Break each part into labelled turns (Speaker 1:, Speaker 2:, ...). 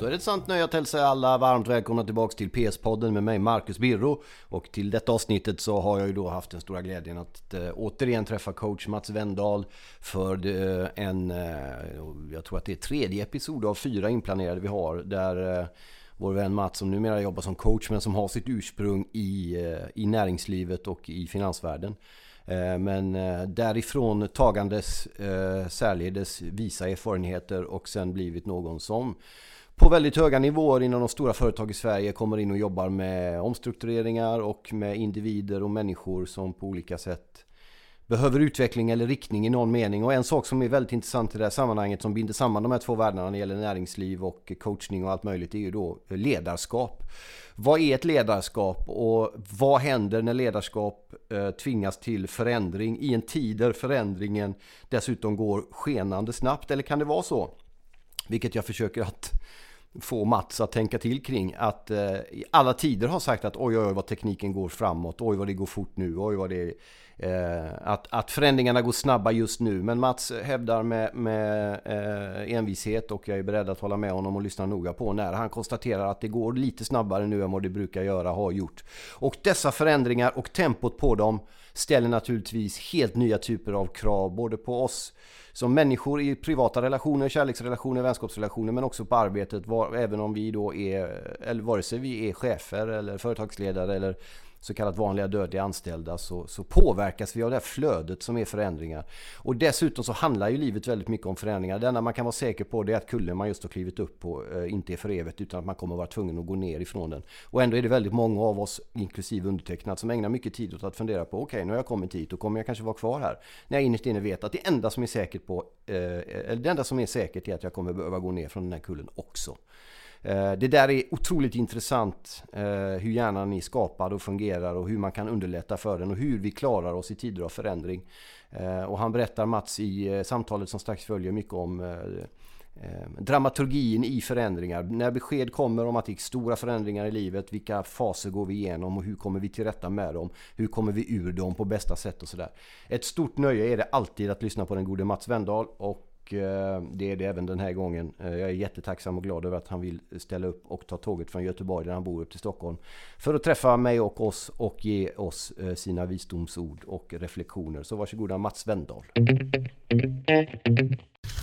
Speaker 1: Då är det ett sant nöje att hälsa alla varmt välkomna tillbaks till PS-podden med mig Marcus Birro. Och till detta avsnittet så har jag ju då haft den stora glädjen att äh, återigen träffa coach Mats Wendahl för äh, en, äh, jag tror att det är tredje episod av fyra inplanerade vi har. Där vår vän Mats som numera jobbar som coach men som har sitt ursprung i, i näringslivet och i finansvärlden. Men därifrån tagandes särledes visa erfarenheter och sen blivit någon som på väldigt höga nivåer inom de stora företag i Sverige kommer in och jobbar med omstruktureringar och med individer och människor som på olika sätt behöver utveckling eller riktning i någon mening. Och en sak som är väldigt intressant i det här sammanhanget som binder samman de här två världarna när det gäller näringsliv och coachning och allt möjligt är ju då ledarskap. Vad är ett ledarskap och vad händer när ledarskap eh, tvingas till förändring i en tid där förändringen dessutom går skenande snabbt? Eller kan det vara så? Vilket jag försöker att få Mats att tänka till kring att eh, i alla tider har sagt att oj, oj, oj vad tekniken går framåt, oj, vad det går fort nu, oj, vad det är Eh, att, att förändringarna går snabba just nu. Men Mats hävdar med, med eh, envishet och jag är beredd att hålla med honom och lyssna noga på när han konstaterar att det går lite snabbare nu än vad det brukar göra, har gjort. Och dessa förändringar och tempot på dem ställer naturligtvis helt nya typer av krav både på oss som människor i privata relationer, kärleksrelationer, vänskapsrelationer men också på arbetet. Var, även om vi då är, eller vare sig vi är chefer eller företagsledare eller så kallat vanliga dödliga anställda så, så påverkas vi av det här flödet som är förändringar. Och dessutom så handlar ju livet väldigt mycket om förändringar. Det enda man kan vara säker på det är att kullen man just har klivit upp på eh, inte är för evigt utan att man kommer vara tvungen att gå ner ifrån den. Och ändå är det väldigt många av oss, inklusive undertecknad, som ägnar mycket tid åt att fundera på okej, okay, nu har jag kommit hit och kommer jag kanske vara kvar här. När jag innerst inne vet att det enda som är säkert på, eh, det enda som är säkert är att jag kommer behöva gå ner från den här kullen också. Eh, det där är otroligt intressant eh, hur hjärnan är skapad och fungerar och hur man kan underlätta för den och hur vi klarar oss i tider av förändring. Eh, och han berättar Mats i samtalet som strax följer mycket om dramaturgin i förändringar. När besked kommer om att det är stora förändringar i livet, vilka faser går vi igenom och hur kommer vi till rätta med dem? Hur kommer vi ur dem på bästa sätt och sådär. Ett stort nöje är det alltid att lyssna på den gode Mats Wendahl och Eh, det är det även den här gången. Eh, jag är jättetacksam och glad över att han vill ställa upp och ta tåget från Göteborg där han bor upp till Stockholm. För att träffa mig och oss och ge oss eh, sina visdomsord och reflektioner. Så varsågoda Mats Wendahl.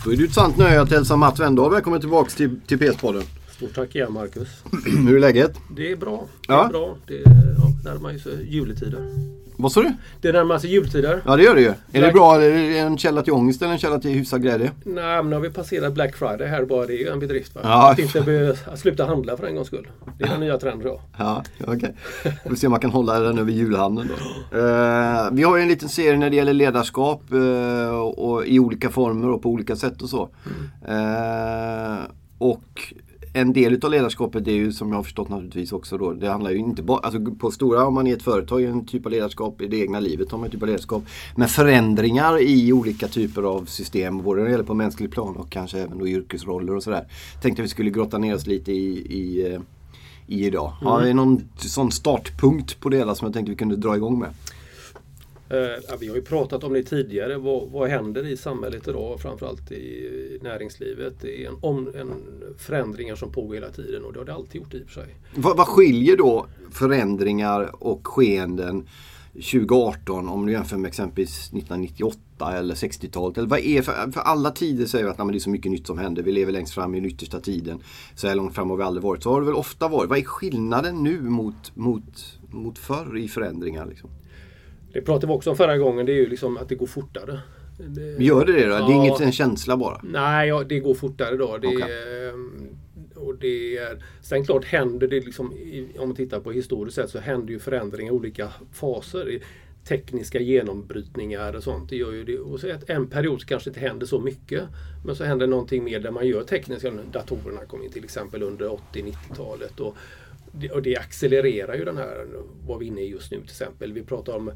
Speaker 1: Då är det ett sant nöje att hälsa Mats Wendahl välkommen tillbaks till, till PS-podden.
Speaker 2: Stort tack igen Marcus.
Speaker 1: Hur är läget?
Speaker 2: Det är bra. Det är ja. bra. Det är, ja, närmar sig juletider.
Speaker 1: Vad sa du?
Speaker 2: Det närmar sig jultider.
Speaker 1: Ja det gör det ju. Är det bra? Är det en källa till ångest eller en källa till hyfsad glädje?
Speaker 2: Nej men nu har vi passerat Black Friday här bara. Det är ju en bedrift. Va? Ja. Att inte behöva sluta handla för en gångs skull. Det är den nya trenden då.
Speaker 1: Ja, okej. Okay. Vi får se om man kan hålla den över julhandeln då. Uh, vi har ju en liten serie när det gäller ledarskap uh, och i olika former och på olika sätt och så. Mm. Uh, och en del av ledarskapet är ju som jag har förstått naturligtvis också då. Det handlar ju inte bara, alltså på stora om man är ett företag, en typ av ledarskap. I det egna livet har man en typ av ledarskap. Men förändringar i olika typer av system, både när det gäller på mänsklig plan och kanske även då yrkesroller och sådär. Tänkte vi skulle grotta ner oss lite i, i, eh, i idag. Mm. Har vi någon sån startpunkt på det hela som jag tänkte vi kunde dra igång med?
Speaker 2: Eh, vi har ju pratat om det tidigare. Vad, vad händer i samhället idag? Framförallt i näringslivet. Det är en, om, en förändringar som pågår hela tiden och det har det alltid gjort i och för sig.
Speaker 1: Vad, vad skiljer då förändringar och skeenden 2018 om du jämför med exempelvis 1998 eller 60-talet? Eller vad är för, för alla tider säger vi att nej, det är så mycket nytt som händer. Vi lever längst fram i den yttersta tiden. Så här långt fram har vi aldrig varit. Så har det väl ofta varit. Vad är skillnaden nu mot, mot, mot förr i förändringar? Liksom?
Speaker 2: Det pratade vi också om förra gången. Det är ju liksom att det går fortare.
Speaker 1: Det, Gör det det då? Ja, det är inget en känsla bara?
Speaker 2: Nej, ja, det går fortare då. Det, okay. och det är, sen klart händer det liksom, om man tittar på historiskt sett så händer ju förändringar i olika faser. Tekniska genombrytningar och sånt. Det gör ju det. Och så att en period kanske inte händer så mycket. Men så händer någonting mer där man gör tekniska. Datorerna kom in till exempel under 80-90-talet. Och, och det accelererar ju den här, vad vi är inne i just nu till exempel. Vi pratar om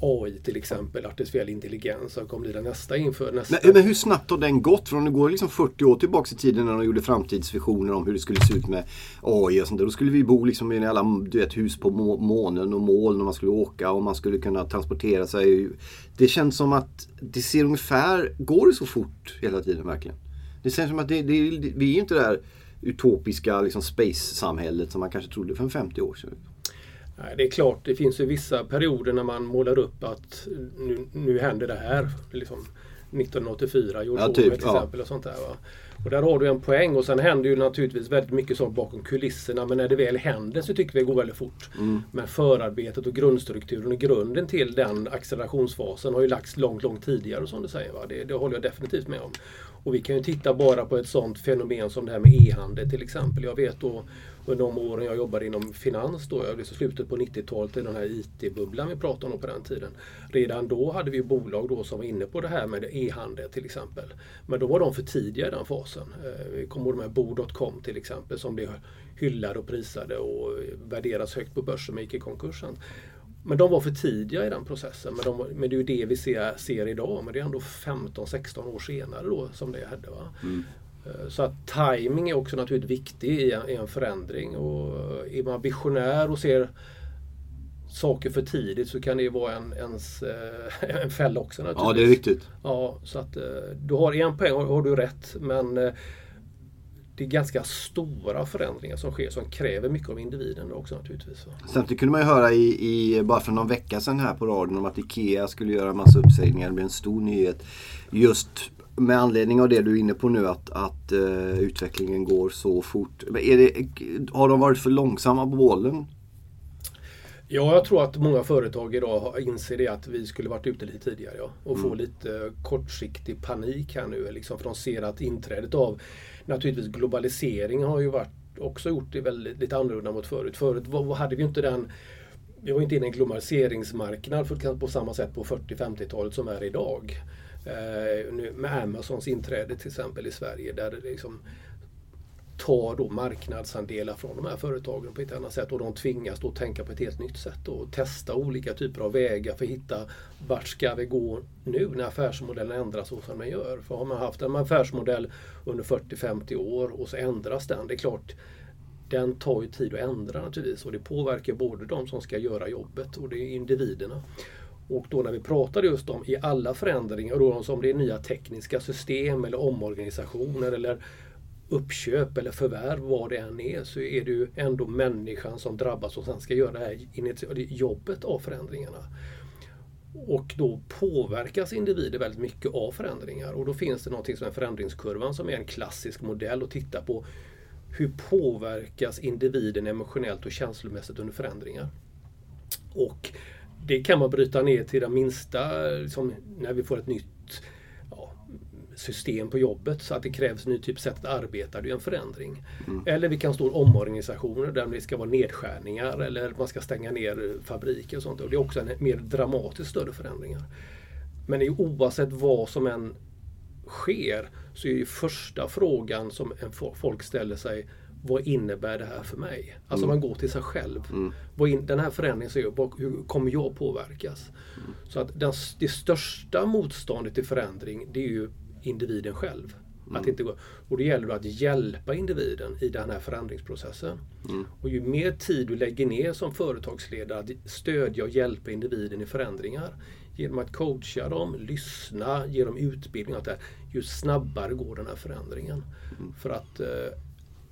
Speaker 2: AI till exempel, artificiell intelligens, som kommer bli det nästa inför nästa.
Speaker 1: Men, men, hur snabbt har den gått? Från det går liksom 40 år tillbaka i tiden när de gjorde framtidsvisioner om hur det skulle se ut med AI och sånt där. Då skulle vi bo liksom i alla du vet, hus på månen och moln och man skulle åka och man skulle kunna transportera sig. Det känns som att det ser ungefär, går det så fort hela tiden verkligen? Det känns som att det, det, vi är inte där utopiska liksom, space-samhället som man kanske trodde för 50 år sedan?
Speaker 2: Nej, det är klart, det finns ju vissa perioder när man målar upp att nu, nu händer det här. Liksom 1984, George ja, typ, till exempel. Ja. Och sånt där, va? Och där har du en poäng och sen händer ju naturligtvis väldigt mycket sånt bakom kulisserna. Men när det väl händer så tycker vi det går väldigt fort. Mm. Men förarbetet och grundstrukturen och grunden till den accelerationsfasen har ju lagts långt, långt tidigare som du säger. Va? Det, det håller jag definitivt med om. Och vi kan ju titta bara på ett sånt fenomen som det här med e-handel till exempel. Jag vet då under de åren jag jobbade inom finans då, alltså slutet på 90-talet, i den här IT-bubblan vi pratade om på den tiden. Redan då hade vi bolag då som var inne på det här med e-handel till exempel. Men då var de för tidiga i den fasen. Eh, vi kommer ihåg med Bo.com till exempel som blev hyllade och prisade och värderas högt på börsen men gick i konkursen. Men de var för tidiga i den processen. Men, de, men det är ju det vi ser, ser idag. Men det är ändå 15-16 år senare då som det hände. Va? Mm. Eh, så att timing är också naturligtvis viktig i en, i en förändring. Och är man visionär och ser saker för tidigt så kan det vara en, ens, eh, en fälla också naturligtvis.
Speaker 1: Ja, det är viktigt.
Speaker 2: Ja, så att eh, du har en poäng, har, har du rätt. Men det är ganska stora förändringar som sker som kräver mycket av individen också naturligtvis.
Speaker 1: Samtidigt kunde man ju höra i, i, bara för någon vecka sedan här på radion om att IKEA skulle göra en massa uppsägningar. Det blev en stor nyhet. Just med anledning av det du är inne på nu att, att uh, utvecklingen går så fort. Det, har de varit för långsamma på bollen?
Speaker 2: Ja, jag tror att många företag idag inser det att vi skulle varit ute lite tidigare. Ja, och mm. få lite kortsiktig panik här nu. Liksom, för de ser att inträdet av naturligtvis globaliseringen har ju varit, också gjort det väldigt, lite annorlunda mot förut. Förut hade vi inte den vi var inte inne i en globaliseringsmarknad på samma sätt på 40-50-talet som är idag. Eh, nu, med Amazons inträde till exempel i Sverige där det liksom tar då marknadsandelar från de här företagen på ett annat sätt och de tvingas då tänka på ett helt nytt sätt och testa olika typer av vägar för att hitta vart ska vi gå nu när affärsmodellen ändras så som den gör. För har man haft en affärsmodell under 40-50 år och så ändras den, det är klart den tar ju tid att ändra naturligtvis och det påverkar både de som ska göra jobbet och det är individerna. Och då när vi pratar just om i alla förändringar, då om det är nya tekniska system eller omorganisationer eller uppköp eller förvärv, vad det än är, så är det ju ändå människan som drabbas och sen ska göra det här jobbet av förändringarna. Och då påverkas individer väldigt mycket av förändringar och då finns det någonting som är förändringskurvan som är en klassisk modell att titta på. Hur påverkas individen emotionellt och känslomässigt under förändringar? Och det kan man bryta ner till det minsta, liksom, när vi får ett nytt ja, system på jobbet så att det krävs ny typ sätt att arbeta. Det är en förändring. Mm. Eller vi kan stå omorganisationer där det ska vara nedskärningar eller man ska stänga ner fabriker och sånt. Och det är också en mer dramatiskt större förändringar. Men oavsett vad som än sker så är ju första frågan som folk ställer sig vad innebär det här för mig? Alltså mm. man går till sig själv. Mm. Den här förändringen, så jag, hur kommer jag påverkas? Mm. Så att den, det största motståndet till förändring det är ju individen själv. Mm. Att inte gå. Och det gäller då att hjälpa individen i den här förändringsprocessen. Mm. Och ju mer tid du lägger ner som företagsledare att stödja och hjälpa individen i förändringar genom att coacha dem, lyssna, ge dem utbildning och det, ju snabbare går den här förändringen. Mm. För att eh,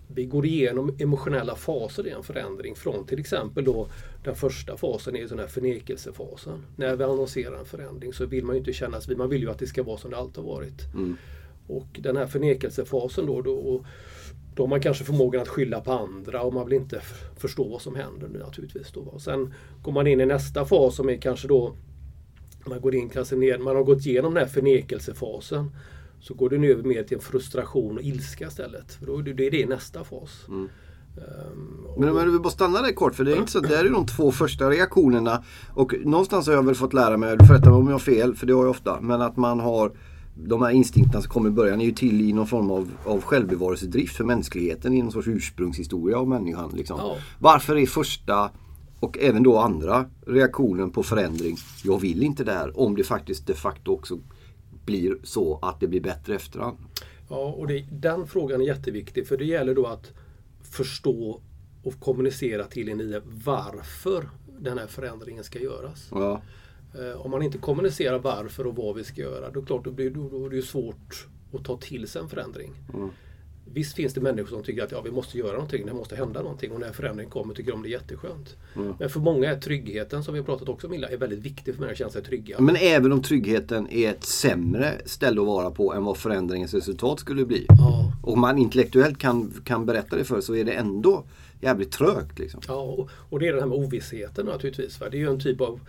Speaker 2: vi går igenom emotionella faser i en förändring från till exempel då den första fasen är den här förnekelsefasen. När vi annonserar en förändring så vill man ju inte känna sig, man vill ju att det ska vara som det alltid har varit. Mm. Och den här förnekelsefasen då, då, då har man kanske förmågan att skylla på andra och man vill inte förstå vad som händer nu naturligtvis. Då. Sen går man in i nästa fas som är kanske då man går in kanske ner, man har gått igenom den här förnekelsefasen så går den över mer till en frustration och ilska istället. För då, det är det nästa fas. Mm.
Speaker 1: Um. Men om vi bara stannar där kort, för det är inte så det är de två första reaktionerna. Och någonstans har jag väl fått lära mig, du får rätta mig om jag har fel, för det har jag ofta. Men att man har de här instinkterna som kommer i början är ju till i någon form av, av självbevarelsedrift för mänskligheten i någon sorts ursprungshistoria av människan. Liksom. Ja. Varför är första och även då andra reaktionen på förändring, jag vill inte det här, om det faktiskt de facto också blir så att det blir bättre efterhand?
Speaker 2: Ja, och det, den frågan är jätteviktig för det gäller då att förstå och kommunicera till individen varför den här förändringen ska göras. Ja. Eh, om man inte kommunicerar varför och vad vi ska göra, då, klart, då, blir, då, då är det svårt att ta till sig en förändring. Mm. Visst finns det människor som tycker att ja, vi måste göra någonting, det måste hända någonting och när förändring kommer tycker de det är jätteskönt. Mm. Men för många är tryggheten, som vi har pratat också om, är väldigt viktig för människor att känna sig trygga.
Speaker 1: Men även om tryggheten är ett sämre ställe att vara på än vad förändringens resultat skulle bli.
Speaker 2: Ja.
Speaker 1: Och man intellektuellt kan, kan berätta det för så är det ändå jävligt trögt. Liksom.
Speaker 2: Ja, och, och det är det här med ovissheten naturligtvis. Va? Det är ju en typ av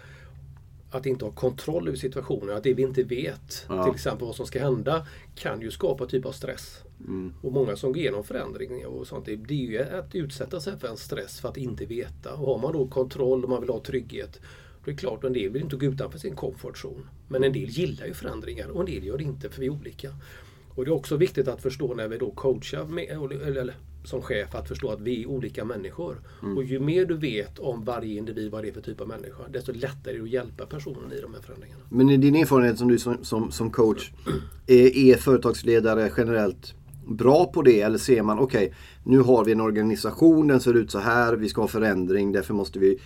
Speaker 2: att inte ha kontroll över situationen, att det vi inte vet, ja. till exempel vad som ska hända, kan ju skapa typ av stress.
Speaker 1: Mm.
Speaker 2: Och många som går igenom förändringar och sånt, det är ju att utsätta sig för en stress för att inte veta. Och har man då kontroll och man vill ha trygghet, då är det klart, en del vill inte gå utanför sin komfortzon. Men en del gillar ju förändringar och en del gör det inte, för vi är olika. Och det är också viktigt att förstå när vi då coachar, med, eller som chef att förstå att vi är olika människor. Mm. Och ju mer du vet om varje individ, vad det är för typ av människa, desto lättare är det att hjälpa personen i de här förändringarna.
Speaker 1: Men i din erfarenhet som du som, som, som coach, är, är företagsledare generellt bra på det? Eller ser man, okej, okay, nu har vi en organisation, den ser ut så här, vi ska ha förändring, därför måste vi...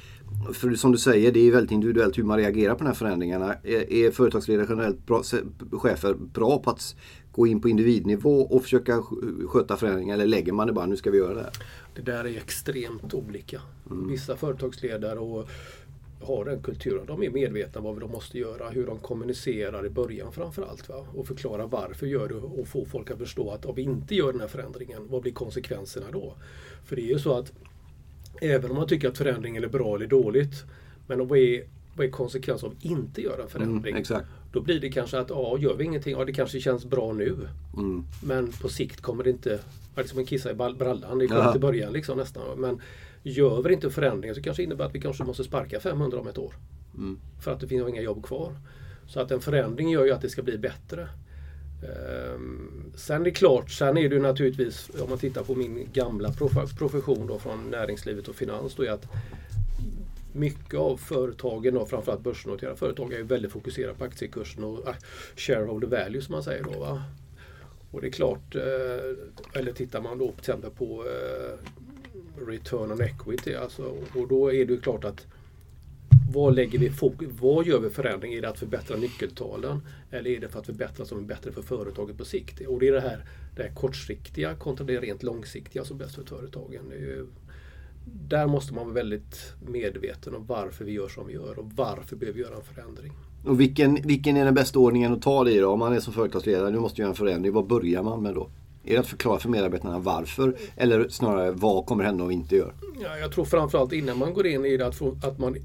Speaker 1: För som du säger, det är väldigt individuellt hur man reagerar på de här förändringarna. Är, är företagsledare generellt bra, chefer bra på att gå in på individnivå och försöka sköta förändringar eller lägger man det bara, nu ska vi göra det här?
Speaker 2: Det där är extremt olika. Mm. Vissa företagsledare och har den kulturen. De är medvetna om vad de måste göra, hur de kommunicerar i början framförallt. Va? Och förklara varför gör du och få folk att förstå att om vi inte gör den här förändringen, vad blir konsekvenserna då? För det är ju så att även om man tycker att förändringen är bra eller dåligt, men vad är, vad är konsekvensen av att inte göra en förändring?
Speaker 1: Mm,
Speaker 2: då blir det kanske att, ja, gör vi ingenting, ja det kanske känns bra nu.
Speaker 1: Mm.
Speaker 2: Men på sikt kommer det inte, det är som en kissa i brallan, det är skönt i början liksom nästan. Men gör vi inte förändringar så kanske det innebär att vi kanske måste sparka 500 om ett år.
Speaker 1: Mm.
Speaker 2: För att det finns inga jobb kvar. Så att en förändring gör ju att det ska bli bättre. Um, sen är det klart, sen är det naturligtvis, om man tittar på min gamla profession då från näringslivet och finans, då är att mycket av företagen, och framförallt börsnoterade företag, är väldigt fokuserade på aktiekursen och uh, shareholder value som man säger. Då, va? Och det är klart, uh, eller tittar man då till exempel på uh, return on equity, alltså, och då är det ju klart att vad lägger vi fokus, vad gör vi förändring? Är det att förbättra nyckeltalen? Eller är det för att förbättra som är bättre för företaget på sikt? Och det är det här, det här kortsiktiga kontra det rent långsiktiga som är bäst för företagen. Det är där måste man vara väldigt medveten om varför vi gör som vi gör och varför behöver vi göra en förändring.
Speaker 1: Och vilken, vilken är den bästa ordningen att ta det i då? Om man är som företagsledare, nu måste göra en förändring. Vad börjar man med då? Är det att förklara för medarbetarna varför? Eller snarare vad kommer hända om vi inte gör?
Speaker 2: Ja, jag tror framförallt innan man går in i det att, få, att man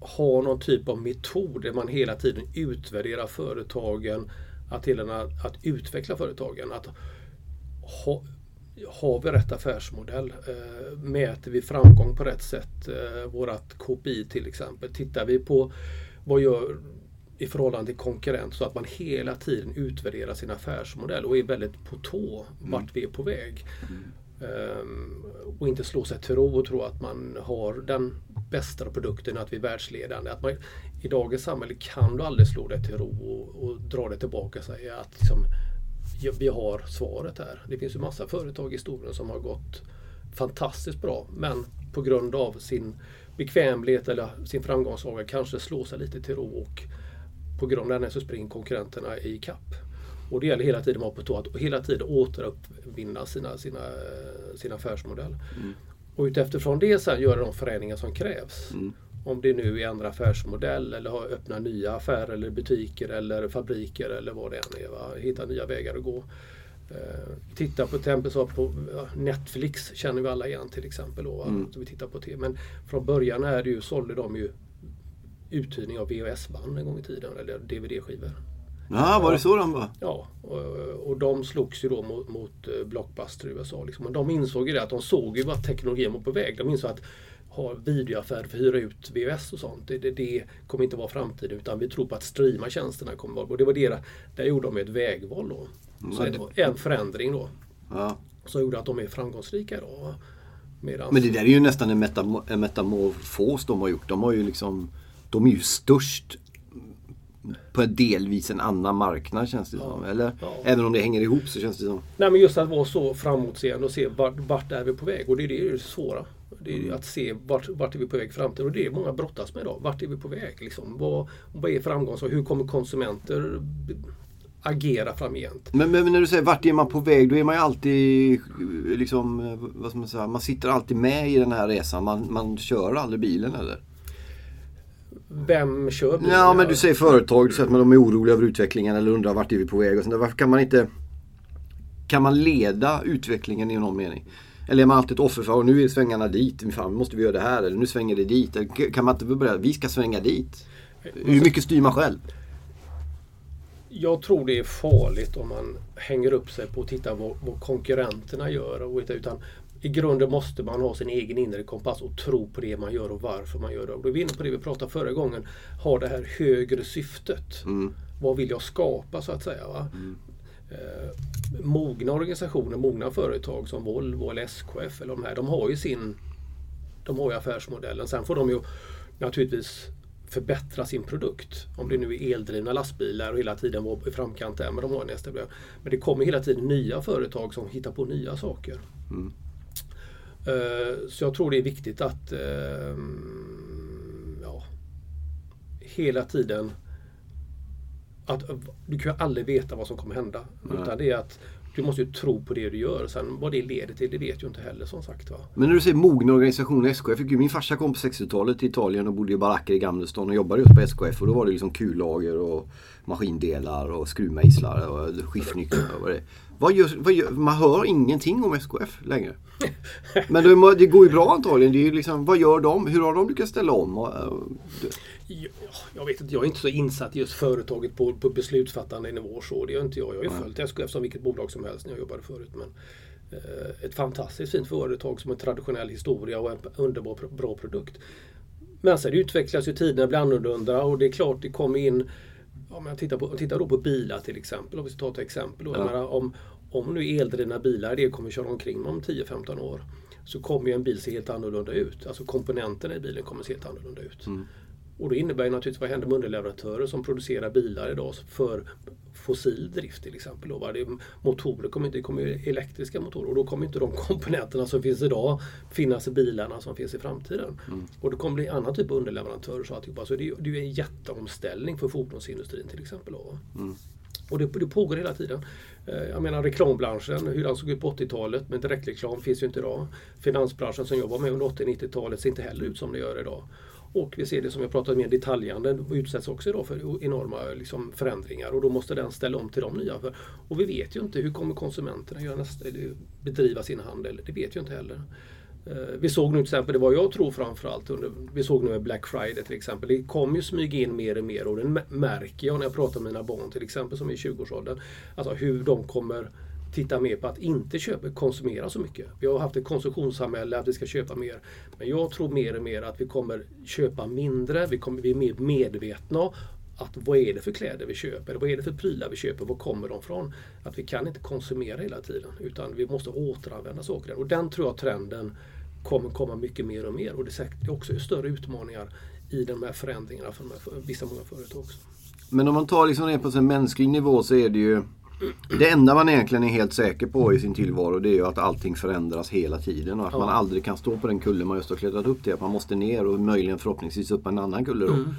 Speaker 2: har någon typ av metod där man hela tiden utvärderar företagen. Att, hela, att utveckla företagen. Att ha, har vi rätt affärsmodell? Eh, mäter vi framgång på rätt sätt? Eh, vårat KPI till exempel. Tittar vi på vad gör i förhållande till konkurrent så att man hela tiden utvärderar sin affärsmodell och är väldigt på tå vart mm. vi är på väg. Mm. Um, och inte slå sig till ro och tro att man har den bästa produkten, att vi är världsledande. Att man, I dagens samhälle kan du aldrig slå dig till ro och, och dra dig tillbaka och säga att liksom, vi har svaret här. Det finns ju massa företag i historien som har gått fantastiskt bra men på grund av sin bekvämlighet eller sin framgångssaga kanske slår sig lite till ro och på grund av den så springer konkurrenterna i kapp. Och det gäller hela tiden att vara på tå, att hela tiden återuppvinna sina, sina, sin affärsmodell.
Speaker 1: Mm.
Speaker 2: Och utifrån det sen göra de förändringar som krävs.
Speaker 1: Mm.
Speaker 2: Om det nu är ändra affärsmodell eller öppna nya affärer eller butiker eller fabriker eller vad det än är. Va? Hitta nya vägar att gå. Uh, titta på exempel så på Netflix känner vi alla igen till exempel. Då, mm. vi tittar på det. Men från början är det ju, sålde de ju uthyrning av VHS-band en gång i tiden eller DVD-skivor.
Speaker 1: Ja, var det så de var?
Speaker 2: Ja, och, och de slogs ju då mot, mot eh, Blockbuster i USA. Liksom. Men de insåg ju det att de såg ju vart teknologin var på väg. De insåg att ha videoaffärer för att hyra ut VHS och sånt. Det, det, det, kommer inte vara framtiden utan vi tror på att streama tjänsterna kommer vara. Och det var det, där gjorde de ett vägval då. Mm. Så mm. en förändring då.
Speaker 1: Ja.
Speaker 2: Som gjorde att de är framgångsrika idag.
Speaker 1: Medans... Men det där är ju nästan en, metam en metamorfos de har gjort. De har ju liksom De är ju störst på delvis en annan marknad känns det ja. som. Eller? Ja. Även om det hänger ihop så känns det som.
Speaker 2: Nej men just att vara så framåtseende och se vart, vart är vi på väg. Och det är det, det svåra. Det är mm. att se vart, vart är vi på väg i framtiden. Och det är många brottas med idag. Vart är vi på väg? Liksom? Vad, vad är framgång? Så hur kommer konsumenter agera framgent.
Speaker 1: Men, men, när du säger vart är man på väg, då är man ju alltid liksom, vad ska man säga, man sitter alltid med i den här resan. Man, man kör aldrig bilen eller?
Speaker 2: Vem kör bilen?
Speaker 1: Ja, men du säger företag, du säger att de är oroliga över utvecklingen eller undrar vart är vi på väg och sånt Varför kan man inte Kan man leda utvecklingen i någon mening? Eller är man alltid ett offer för, nu är svängarna dit, fan måste vi göra det här eller nu svänger det dit. Eller kan man inte börja, vi ska svänga dit? Hur mycket styr man själv?
Speaker 2: Jag tror det är farligt om man hänger upp sig på att titta vad, vad konkurrenterna gör. Och, utan i grunden måste man ha sin egen inre kompass och tro på det man gör och varför man gör det. Och då är vi inne på det vi pratade förra gången. Ha det här högre syftet. Mm. Vad vill jag skapa så att säga? Va? Mm. Eh, mogna organisationer, mogna företag som Volvo eller SKF eller de här, de har ju sin de har ju affärsmodellen. Sen får de ju naturligtvis förbättra sin produkt. Om det nu är eldrivna lastbilar och hela tiden vara i framkant där med de har nästa Men det kommer hela tiden nya företag som hittar på nya saker. Mm. Uh, så jag tror det är viktigt att uh, ja, hela tiden att du kan aldrig veta vad som kommer hända. Nej. Utan det är att du måste ju tro på det du gör. Sen vad det leder till, det vet ju inte heller som sagt. Va?
Speaker 1: Men när du säger mogna organisationer, SKF. Min farsa kom på 60-talet till Italien och bodde i baracker i Gamlestan och jobbade just på SKF. Och då var det liksom kullager och maskindelar och skruvmejslar och skiftnycklar och vad det vad gör, vad gör, Man hör ingenting om SKF längre. Men det, det går ju bra antagligen. Det är liksom, vad gör de? Hur har de lyckats ställa om?
Speaker 2: jag vet inte, jag är inte så insatt i just företaget på, på beslutsfattande nivå. Så det är inte jag. Jag har ju följt SKF som vilket bolag som helst när jag jobbade förut. Men, eh, ett fantastiskt fint företag som har traditionell historia och en underbar bra produkt. Men sen utvecklas ju tiderna blir annorlunda och det är klart det kommer in om jag tittar, på, tittar då på bilar till exempel, om vi ska ta ett exempel. Då, ja. menar, om, om nu eldrivna bilar det kommer köra omkring om 10-15 år så kommer ju en bil se helt annorlunda ut. Alltså komponenterna i bilen kommer se helt annorlunda ut. Mm. Och det innebär ju naturligtvis vad händer med underleverantörer som producerar bilar idag för fossil drift till exempel. Då, det, motorer kommer inte, det kommer elektriska motorer och då kommer inte de komponenterna som finns idag finnas i bilarna som finns i framtiden. Mm. Och det kommer bli annan typ av underleverantörer. Så, alltihopa. så det, det är en jätteomställning för fordonsindustrin till exempel. Då. Mm. Och det, det, pågår hela tiden. Eh, jag menar reklambranschen, hur den såg ut på 80-talet med direktreklam finns ju inte idag. Finansbranschen som jag var med under 80-90-talet ser inte heller ut som det gör idag. Och vi ser det som jag pratade med detaljhandeln utsätts också idag för enorma liksom, förändringar och då måste den ställa om till de nya. Och vi vet ju inte hur kommer konsumenterna göra nästa, bedriva sin handel. Det vet ju inte heller. Eh, vi såg nu till exempel, det var jag tror framförallt, under, vi såg nu med Black Friday till exempel. Det kommer ju smyga in mer och mer och det märker jag när jag pratar med mina barn till exempel som är i 20-årsåldern. Alltså hur de kommer titta mer på att inte köpa, konsumera så mycket. Vi har haft ett konsumtionssamhälle att vi ska köpa mer. Men jag tror mer och mer att vi kommer köpa mindre. Vi kommer bli mer medvetna att vad är det för kläder vi köper? Vad är det för prylar vi köper? Var kommer de ifrån? Att vi kan inte konsumera hela tiden utan vi måste återanvända saker. Och den tror jag trenden kommer komma mycket mer och mer. Och det är också större utmaningar i de här förändringarna för, för vissa många företag. Också.
Speaker 1: Men om man tar liksom det på en mänsklig nivå så är det ju det enda man egentligen är helt säker på i sin tillvaro det är ju att allting förändras hela tiden och att ja. man aldrig kan stå på den kulle man just har klättrat upp till. Att man måste ner och möjligen förhoppningsvis upp en annan kulle då. Mm.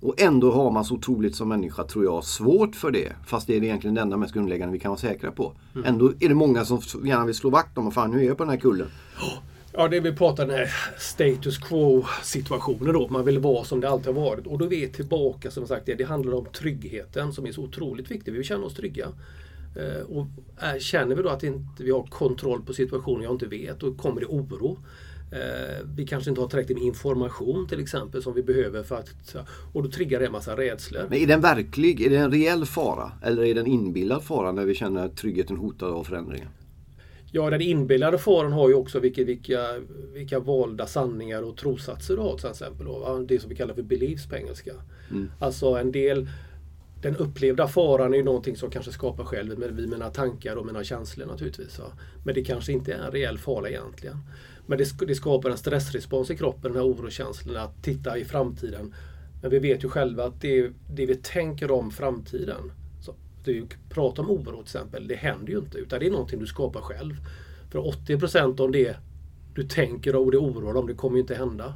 Speaker 1: Och ändå har man så otroligt som människa, tror jag, svårt för det. Fast det är egentligen det enda mest grundläggande vi kan vara säkra på. Mm. Ändå är det många som gärna vill slå vakt om, och fan nu är jag på den här kullen.
Speaker 2: Ja, det vi pratar den här status quo situationen då. Man vill vara som det alltid har varit. Och då är vi tillbaka som sagt, det, handlar om tryggheten som är så otroligt viktig. Vi vill känna oss trygga. Eh, och känner vi då att inte vi har kontroll på situationen, jag inte vet, då kommer det oro. Eh, vi kanske inte har tillräckligt med information till exempel som vi behöver för att... Och då triggar det en massa rädslor.
Speaker 1: Men är den verklig? Är det en reell fara? Eller är det en inbillad fara när vi känner tryggheten hotad av förändringar?
Speaker 2: Ja, den inbillade faran har ju också vilka, vilka, vilka valda sanningar och trossatser du har till exempel. Det som vi kallar för beliefs på engelska. Mm. Alltså en del den upplevda faran är ju någonting som kanske skapar själv med mina tankar och mina känslor naturligtvis. Va? Men det kanske inte är en reell fara egentligen. Men det, skapar en stressrespons i kroppen, den här orokänslan att titta i framtiden. Men vi vet ju själva att det, det vi tänker om framtiden, så du pratar om oro till exempel, det händer ju inte. Utan det är någonting du skapar själv. För 80% av det du tänker och det oroar om, det kommer ju inte hända.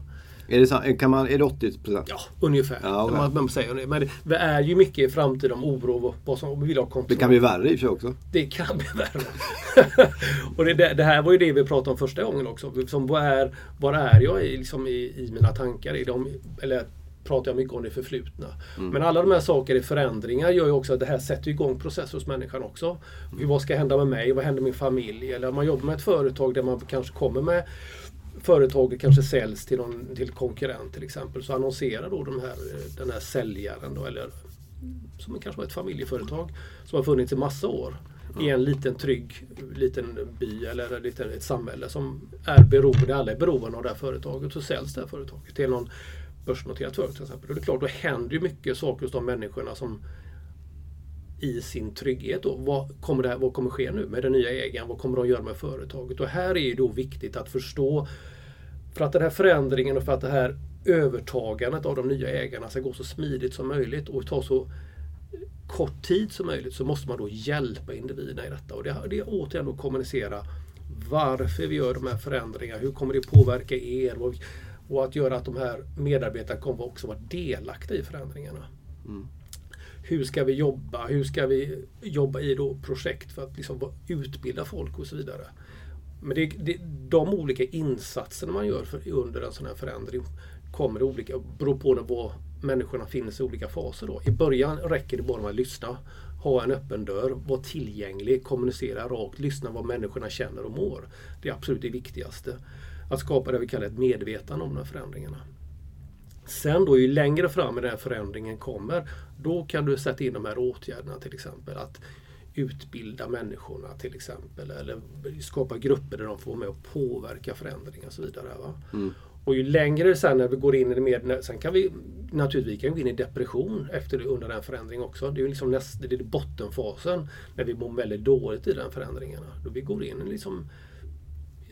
Speaker 1: Är det, kan man, är det 80 procent?
Speaker 2: Ja, ungefär. Ja, okay. man, man, säger det. Men det, det, är ju mycket i framtiden om oro vad som vi vill ha kontroll.
Speaker 1: Det kan bli värre i och för sig också.
Speaker 2: Det kan bli värre. och det, det, här var ju det vi pratade om första gången också. Som, var, är, var är jag i, liksom i, i mina tankar? I de, eller pratar jag mycket om det förflutna. Mm. Men alla de här sakerna i förändringar gör ju också att det här sätter igång processer hos människan också. Mm. Vad ska hända med mig? Vad händer med min familj? Eller om man jobbar med ett företag där man kanske kommer med företaget kanske säljs till någon till konkurrent till exempel så annonserar då de här, den här säljaren då, eller som kanske var ett familjeföretag som har funnits i massa år i en liten trygg liten by eller ett, ett samhälle som är beroende, alla är beroende av det här företaget. Så säljs det här företaget till någon börsnoterat företag till exempel. Och det är klart, då händer ju mycket saker hos de människorna som i sin trygghet. Då. Vad, kommer det här, vad kommer ske nu med den nya ägaren? Vad kommer de göra med företaget? Och här är det då viktigt att förstå för att den här förändringen och för att det här övertagandet av de nya ägarna ska gå så smidigt som möjligt och ta så kort tid som möjligt så måste man då hjälpa individerna i detta. Och det, det är återigen att kommunicera varför vi gör de här förändringarna. Hur kommer det påverka er? Och, att göra att de här medarbetarna kommer också vara delaktiga i förändringarna. Mm. Hur ska vi jobba? Hur ska vi jobba i då projekt för att liksom utbilda folk och så vidare. Men det, det, de olika insatserna man gör för, under en sån här förändring kommer olika, beror på var människorna finner sig i olika faser. Då. I början räcker det bara med att lyssna, ha en öppen dörr, vara tillgänglig, kommunicera rakt, lyssna vad människorna känner och mår. Det är absolut det viktigaste. Att skapa det vi kallar ett medvetande om de här förändringarna. Sen då ju längre fram i den här förändringen kommer, då kan du sätta in de här åtgärderna till exempel. Att utbilda människorna till exempel. Eller skapa grupper där de får vara med och påverka förändringar och så vidare. Mm. Och ju längre sen när vi går in i det mer, sen kan vi naturligtvis kan vi gå in i depression efter, under den förändringen också. Det är liksom näst, det är bottenfasen när vi mår väldigt dåligt i den förändringarna. Då vi går in liksom,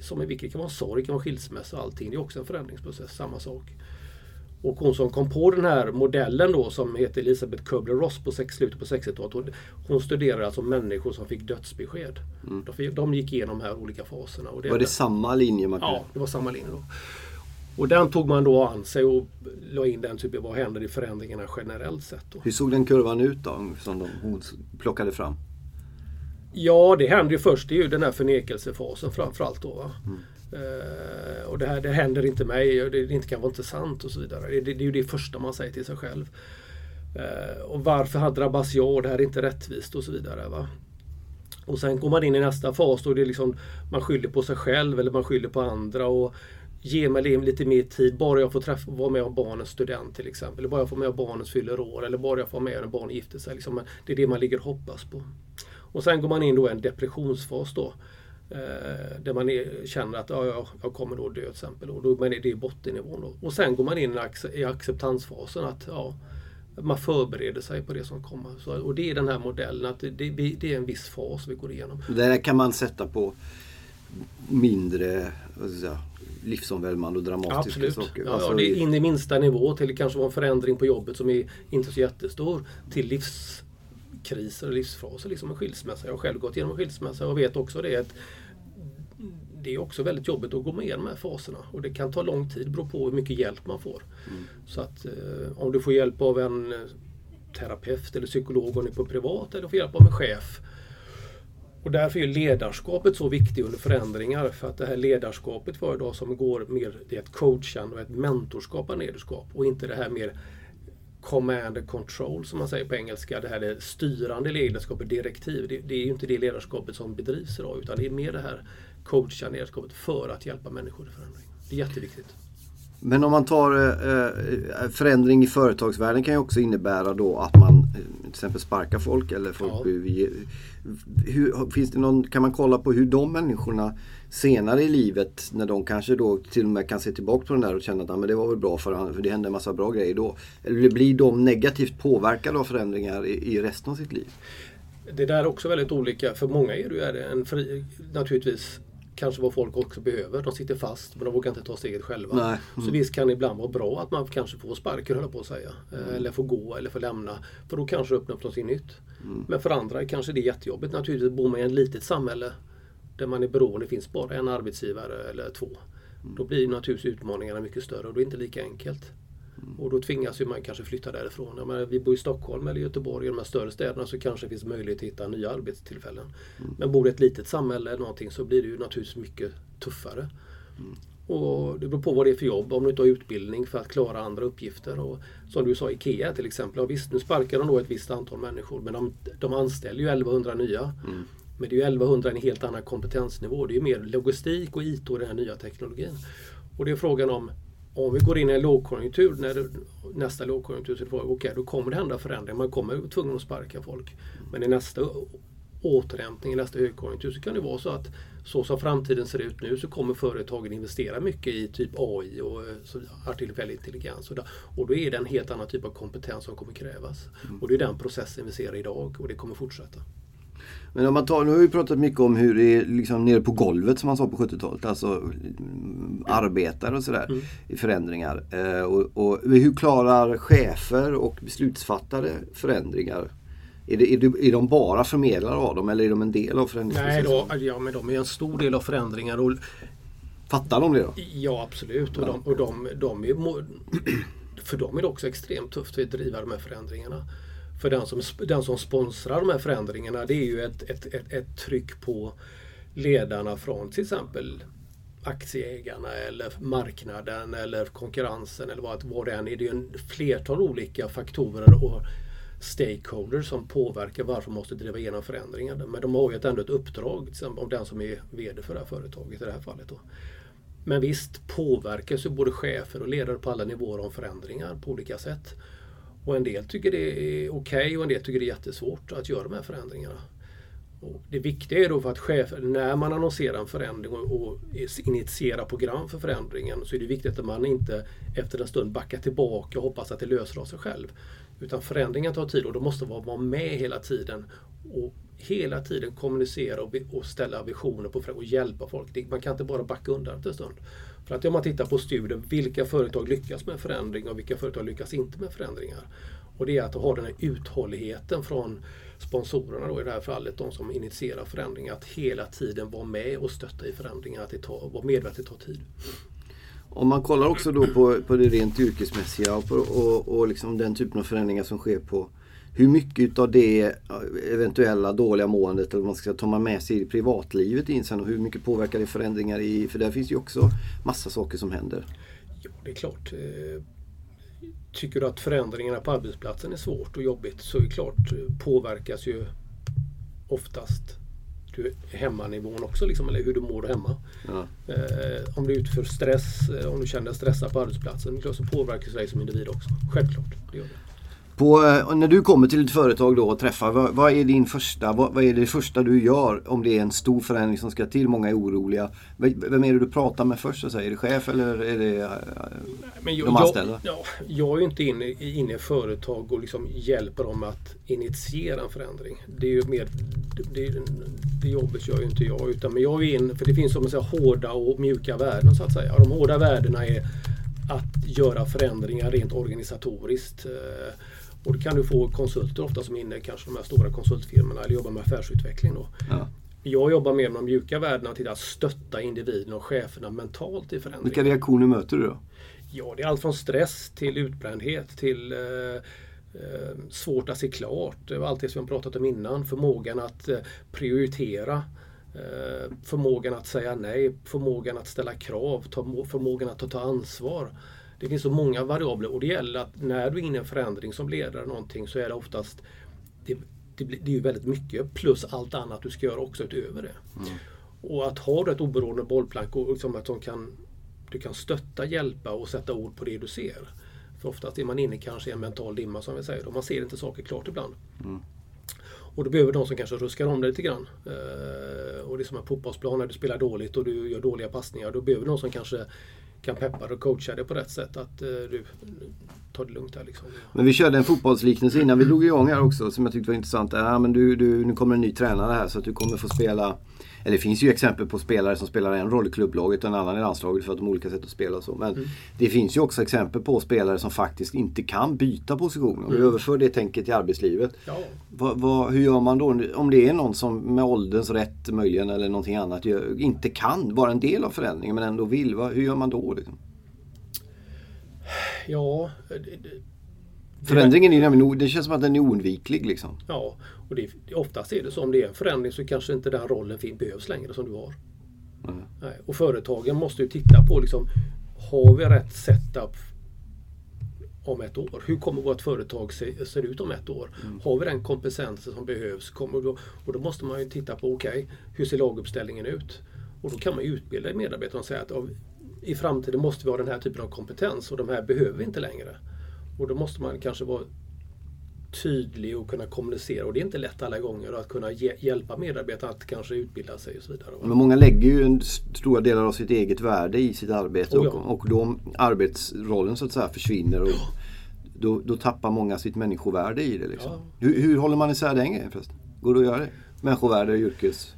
Speaker 2: som i vilket kan vara sorg, kan vara skilsmässa och allting. Det är också en förändringsprocess, samma sak. Och hon som kom på den här modellen då som heter Elisabeth Kubler-Ross på sex, slutet på 60-talet. Hon, hon studerade alltså människor som fick dödsbesked. Mm. De, de gick igenom de här olika faserna. Och
Speaker 1: det var det samma linje? Man
Speaker 2: Ja, det var samma linje. Då. Och den tog man då an sig och la in den typen, vad händer i förändringarna generellt sett. Då.
Speaker 1: Hur såg den kurvan ut då, som de, hon plockade fram?
Speaker 2: Ja, det händer ju först, det är ju den här förnekelsefasen framförallt då. Mm. Uh, och det här det händer inte mig, och det, det inte kan vara inte sant och så vidare. Det, det, det är ju det första man säger till sig själv. Uh, och varför drabbas jag? och Det här är inte rättvist och så vidare. Va? Och sen går man in i nästa fas då det är liksom, man skyller på sig själv eller man skyller på andra. och Ge mig lite mer tid, bara jag får träffa, vara med om barnens student till exempel. Eller bara jag får med om barnens fyller år. Eller bara jag får med när barn gifter sig. Liksom, det är det man ligger och hoppas på. Och sen går man in då i en depressionsfas då. Eh, där man är, känner att ja, jag, jag kommer då dö till exempel. Och då, men det är bottennivån. Då. Och sen går man in i acceptansfasen. att ja, Man förbereder sig på det som kommer. Så, och det är den här modellen. att det, det, det är en viss fas vi går igenom.
Speaker 1: Det där kan man sätta på mindre säga, livsomvälvande och dramatiska
Speaker 2: Absolut.
Speaker 1: saker.
Speaker 2: Ja, alltså, det är in i minsta nivå till kanske en förändring på jobbet som är inte så jättestor. Till livs kriser och livsfaser, liksom en skilsmässa. Jag har själv gått igenom en skilsmässa och vet också det att det är också väldigt jobbigt att gå med de här faserna och det kan ta lång tid, beror på hur mycket hjälp man får. Mm. Så att eh, om du får hjälp av en eh, terapeut eller psykolog om du är på privat eller får hjälp av en chef. Och därför är ledarskapet så viktigt under förändringar. För att det här ledarskapet för idag som går mer, det är ett coachande och ett mentorskap av ledarskap och inte det här mer command and control som man säger på engelska. Det här det styrande ledarskapet, direktiv. Det, det, är ju inte det ledarskapet som bedrivs idag utan det är mer det här coachande ledarskapet för att hjälpa människor i förändring. Det är jätteviktigt.
Speaker 1: Men om man tar eh, förändring i företagsvärlden kan ju också innebära då att man eh, till exempel sparkar folk eller folk ja. hur, finns det någon, Kan man kolla på hur de människorna senare i livet när de kanske då till och med kan se tillbaka på den där och känna att ah, men det var väl bra för, för det hände en massa bra grejer då. Eller blir de negativt påverkade av förändringar i, i resten av sitt liv?
Speaker 2: Det där är också väldigt olika. För många är det en fri, naturligtvis kanske vad folk också behöver. De sitter fast men de vågar inte ta steget själva. Mm. Så visst kan det ibland vara bra att man kanske får sparken höll på att säga. Mm. Eller får gå eller får lämna. För då kanske det öppnar upp något nytt. Mm. Men för andra kanske det är jättejobbigt naturligtvis. Bor man i ett litet samhälle där man är beroende, det finns bara en arbetsgivare eller två. Då blir naturligtvis utmaningarna mycket större och då är det inte lika enkelt. Mm. Och då tvingas ju man kanske flytta därifrån. Jag menar, vi bor i Stockholm eller Göteborg, i de här större städerna, så kanske det finns möjlighet att hitta nya arbetstillfällen. Mm. Men bor i ett litet samhälle eller någonting så blir det ju naturligtvis mycket tuffare. Mm. Och det beror på vad det är för jobb, om du inte har utbildning för att klara andra uppgifter. Och som du sa, IKEA till exempel. Ja, visst, nu sparkar de då ett visst antal människor men de, de anställer ju 1100 nya. Mm. Men det är ju 1100 en helt annan kompetensnivå. Det är ju mer logistik och IT och den här nya teknologin. Och det är frågan om om vi går in i en lågkonjunktur, när nästa lågkonjunktur, så okej, okay, då kommer det hända förändringar. Man kommer vara tvungen att sparka folk. Men i nästa återhämtning, i nästa högkonjunktur, så kan det vara så att så som framtiden ser ut nu så kommer företagen investera mycket i typ AI och så, artificiell intelligens. Och, då, och då är det en helt annan typ av kompetens som kommer krävas. Mm. Och det är den processen vi ser idag och det kommer fortsätta.
Speaker 1: Men om man tar, nu har vi pratat mycket om hur det är liksom nere på golvet som man sa på 70-talet. Alltså mm, arbetare och sådär mm. i förändringar. Eh, och, och, hur klarar chefer och beslutsfattare förändringar? Är, det, är, det, är de bara förmedlare av dem eller är de en del av förändringsprocessen?
Speaker 2: Nej, då, ja, men de är en stor del av förändringar. Och,
Speaker 1: Fattar de det då?
Speaker 2: Ja absolut. Och, ja. De, och de, de är, för dem är det också extremt tufft att driva de här förändringarna. För den som, den som sponsrar de här förändringarna det är ju ett, ett, ett, ett tryck på ledarna från till exempel aktieägarna eller marknaden eller konkurrensen eller vad, vad det än är. Det är en flertal olika faktorer och stakeholders som påverkar varför man måste driva igenom förändringar. Men de har ju ändå ett uppdrag, till exempel om den som är VD för det här företaget i det här fallet. Då. Men visst påverkas ju både chefer och ledare på alla nivåer om förändringar på olika sätt. Och en del tycker det är okej okay, och en del tycker det är jättesvårt att göra de här förändringarna. Och det viktiga är då för att chefer, när man annonserar en förändring och, och initierar program för förändringen så är det viktigt att man inte efter en stund backar tillbaka och hoppas att det löser av sig själv. Utan förändringen tar tid och då måste man vara med hela tiden och hela tiden kommunicera och, och ställa visioner på och hjälpa folk. Man kan inte bara backa undan efter en stund. För att om man tittar på studier, vilka företag lyckas med förändring och vilka företag lyckas inte med förändringar? Och det är att ha den här uthålligheten från sponsorerna då i det här fallet, de som initierar förändringar, att hela tiden vara med och stötta i förändringar, att det tar, vara medvetet tar tid.
Speaker 1: Om man kollar också då på, på det rent yrkesmässiga och, på, och, och liksom den typen av förändringar som sker på hur mycket av det eventuella dåliga måendet eller man ska ta man med sig i privatlivet in sen och hur mycket påverkar det förändringar i, för där finns ju också massa saker som händer.
Speaker 2: Ja, det är klart. Eh, tycker du att förändringarna på arbetsplatsen är svårt och jobbigt så är det klart eh, påverkas ju oftast du, hemmanivån också, liksom, eller hur du mår hemma. Ja. Eh, om du är ute för stress, om du känner stressa på arbetsplatsen, så påverkas dig som individ också. Självklart, det gör det.
Speaker 1: På, eh, när du kommer till ett företag då och träffar, vad, vad är din första, vad, vad, är det första du gör om det är en stor förändring som ska till, många är oroliga? Vem är det du pratar med först? Så är det chef eller är det eh,
Speaker 2: Men jag, de anställda? Jag, ja, jag är ju inte inne, inne i företag och liksom hjälper dem att initiera en förändring. Det är ju mer, det, det jobbet gör ju inte jag. Utan, men jag är in, för det finns som man säger, hårda och mjuka värden så att säga. De hårda värdena är att göra förändringar rent organisatoriskt. Eh, och då kan du få konsulter ofta som är inne kanske de här stora konsultfirmorna eller jobbar med affärsutveckling. Då. Ja. Jag jobbar mer med de mjuka värdena till att stötta individen och cheferna mentalt i förändring.
Speaker 1: Vilka reaktioner möter du då?
Speaker 2: Ja, det är allt från stress till utbrändhet till eh, eh, svårt att se klart. Allt det som jag pratat om innan. Förmågan att eh, prioritera. Eh, förmågan att säga nej. Förmågan att ställa krav. Förmågan att ta, ta ansvar. Det finns så många variabler och det gäller att när du är inne i en förändring som ledare någonting så är det oftast det, det, det är ju väldigt mycket plus allt annat du ska göra också utöver det. Mm. Och att ha ett oberoende bollplank och liksom att de kan, du kan stötta, hjälpa och sätta ord på det du ser. För oftast är man inne kanske i en mental dimma som vi säger. Och man ser inte saker klart ibland. Mm. Och då behöver de som kanske ruskar om det lite grann. Eh, och det är som en fotbollsplan när du spelar dåligt och du gör dåliga passningar. Då behöver de som kanske kan peppa och coacha dig på rätt sätt. Att eh, du, tar det lugnt här liksom.
Speaker 1: Men vi körde en fotbollsliknelse innan vi drog igång här också som jag tyckte var intressant. Ja, men du, du, nu kommer en ny tränare här så att du kommer få spela eller det finns ju exempel på spelare som spelar en roll i klubblaget och en annan i landslaget för att de har olika sätt att spela och så. Men mm. det finns ju också exempel på spelare som faktiskt inte kan byta position. Om vi mm. överför det tänket till arbetslivet. Ja. Vad, vad, hur gör man då om det är någon som med ålderns rätt möjligen eller någonting annat inte kan vara en del av förändringen men ändå vill. Vad, hur gör man då? Liksom?
Speaker 2: Ja,
Speaker 1: Förändringen är nämligen, det känns som att den är oundviklig. Liksom.
Speaker 2: Ja, och det, oftast är det så om det är en förändring så kanske inte den rollen behövs längre som du har. Mm. Nej, och företagen måste ju titta på liksom, har vi rätt setup om ett år? Hur kommer vårt företag se, se ut om ett år? Mm. Har vi den kompetensen som behövs? Kommer då, och då måste man ju titta på, okej, okay, hur ser laguppställningen ut? Och då kan man utbilda medarbetare och säga att i framtiden måste vi ha den här typen av kompetens och de här behöver vi inte längre. Och då måste man kanske vara tydlig och kunna kommunicera. Och det är inte lätt alla gånger att kunna hjälpa medarbetare att kanske utbilda sig och så vidare.
Speaker 1: Men många lägger ju en stora delar av sitt eget värde i sitt arbete. Oh ja. och, och då arbetsrollen så att säga försvinner. Och då, då tappar många sitt människovärde i det. Liksom. Ja. Hur, hur håller man isär den grejen förresten? Går det att göra det? Människovärde och yrkes...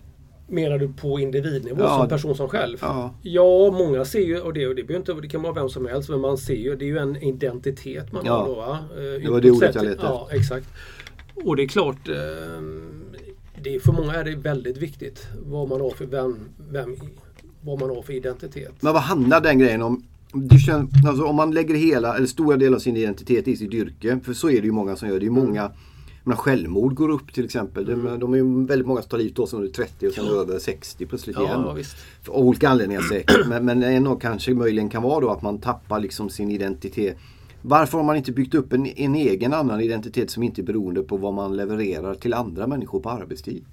Speaker 2: Menar du på individnivå ja, som person som själv? Ja. ja, många ser ju, och det, och det, inte, det kan vara vem som helst, men man ser ju, det är ju en identitet man ja. har då. Va?
Speaker 1: Eh, det var det ordet jag letade
Speaker 2: Ja, exakt. Och det är klart, eh, det är, för många är det väldigt viktigt vad man har för, vem, vem, vad man har för identitet.
Speaker 1: Men vad handlar den grejen om? Det känns, alltså om man lägger hela, eller stora delar av sin identitet i sitt yrke, för så är det ju många som gör. Det är många mm men självmord går upp till exempel. Mm. De är ju väldigt många som tar livet av sig under 30 och sen ja. över 60 plötsligt ja, igen. Visst. Av olika anledningar säkert. Men, men en av kanske möjligen kan vara då att man tappar liksom sin identitet. Varför har man inte byggt upp en, en egen annan identitet som inte är beroende på vad man levererar till andra människor på arbetstid?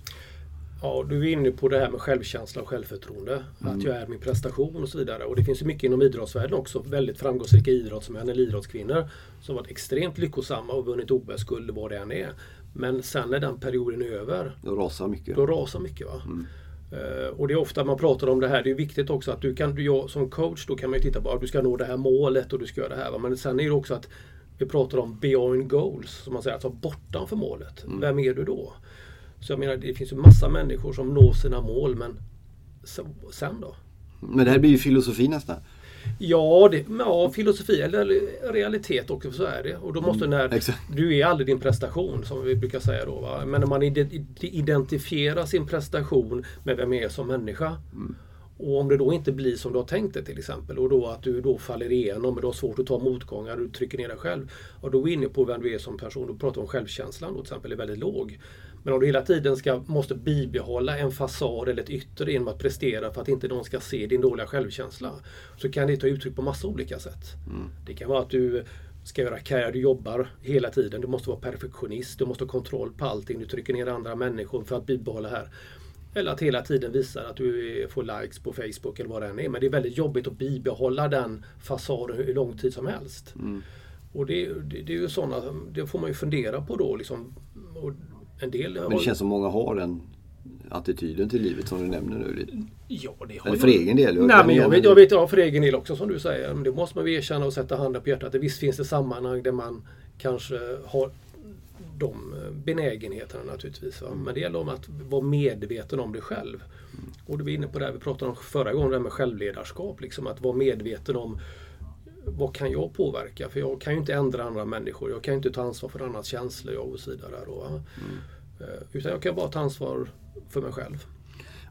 Speaker 2: Ja, du är inne på det här med självkänsla och självförtroende. Mm. Att jag är min prestation och så vidare. Och det finns ju mycket inom idrottsvärlden också. Väldigt framgångsrika idrottsmän eller idrottskvinnor som varit extremt lyckosamma och vunnit OS-guld vad det än är. Men sen när den perioden är över.
Speaker 1: Då rasar mycket.
Speaker 2: Då rasar mycket. Va? Mm. Uh, och det är ofta man pratar om det här. Det är viktigt också att du kan, du, jag, som coach, då kan man titta på att du ska nå det här målet och du ska göra det här. Va? Men sen är det också att vi pratar om beyond goals, som man säger, alltså bortanför målet. Mm. Vem är du då? Så jag menar det finns ju massa människor som når sina mål men sen då?
Speaker 1: Men det här blir ju filosofi nästan.
Speaker 2: Ja, det, ja, filosofi eller realitet också, så är det. Och då måste mm, när, du är aldrig din prestation som vi brukar säga då. Va? Men när man identifierar sin prestation med vem man är som människa. Mm. Och om det då inte blir som du har tänkt det till exempel och då att du då faller igenom och du har svårt att ta motgångar, du trycker ner dig själv. Och då är vi inne på vem du är som person. Då pratar om självkänslan då, till exempel är väldigt låg. Men om du hela tiden ska, måste bibehålla en fasad eller ett yttre genom att prestera för att inte någon ska se din dåliga självkänsla. Så kan det ta uttryck på massa olika sätt. Mm. Det kan vara att du ska göra karriär, du jobbar hela tiden. Du måste vara perfektionist, du måste ha kontroll på allting. Du trycker ner andra människor för att bibehålla här. Eller att hela tiden visa att du får likes på Facebook eller vad det än är. Men det är väldigt jobbigt att bibehålla den fasaden hur lång tid som helst. Mm. Och det, det, det, är ju sådana, det får man ju fundera på då. Liksom,
Speaker 1: en del Men det känns som många har den attityden till livet som du nämner nu.
Speaker 2: Ja, det har
Speaker 1: Eller för jag. egen del?
Speaker 2: Nej, men jag vet, jag vet ja, för egen del också som du säger. Men det måste man ju erkänna och sätta handen på hjärtat. Visst finns det sammanhang där man kanske har de benägenheterna naturligtvis. Mm. Men det gäller om att vara medveten om det själv. Mm. Och du var inne på det vi pratade om förra gången, det med självledarskap. Liksom, att vara medveten om vad kan jag påverka? För jag kan ju inte ändra andra människor. Jag kan ju inte ta ansvar för andras känslor och så vidare. Då, mm. Eh, utan jag kan bara ta ansvar för mig själv.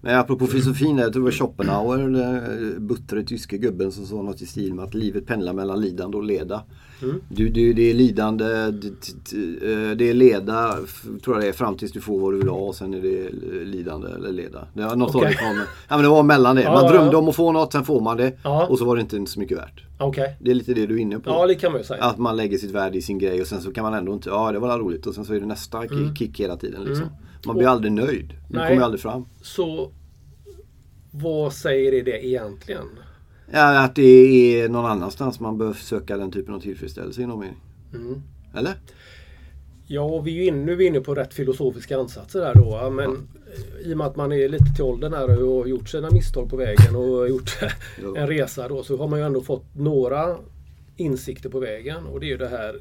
Speaker 1: Men apropå filosofin, jag tror det var Schopenhauer, den buttre tyske gubben som sa något i stil med att livet pendlar mellan lidande och leda. Mm. Du, du, det är lidande, det är leda, tror jag det är, fram tills du får vad du vill ha och sen är det lidande eller leda. Det var något okay. från, ja, men det var mellan det. Man ja, drömde ja. om att få något, sen får man det ja. och så var det inte så mycket värt.
Speaker 2: Okay.
Speaker 1: Det är lite det du är inne på.
Speaker 2: Ja, det kan man säga.
Speaker 1: Att man lägger sitt värde i sin grej och sen så kan man ändå inte, ja det var roligt och sen så är det nästa mm. kick hela tiden. Liksom. Mm. Man blir aldrig nöjd. Du kommer aldrig fram.
Speaker 2: Så vad säger det, egentligen?
Speaker 1: Ja, att det är någon annanstans man bör söka den typen av tillfredsställelse inom mening. Mm. Eller?
Speaker 2: Ja, vi är inne, nu är inne på rätt filosofiska ansatser här då. Men ja. i och med att man är lite till åldern här och har gjort sina misstag på vägen och gjort en resa då så har man ju ändå fått några insikter på vägen och det är ju det här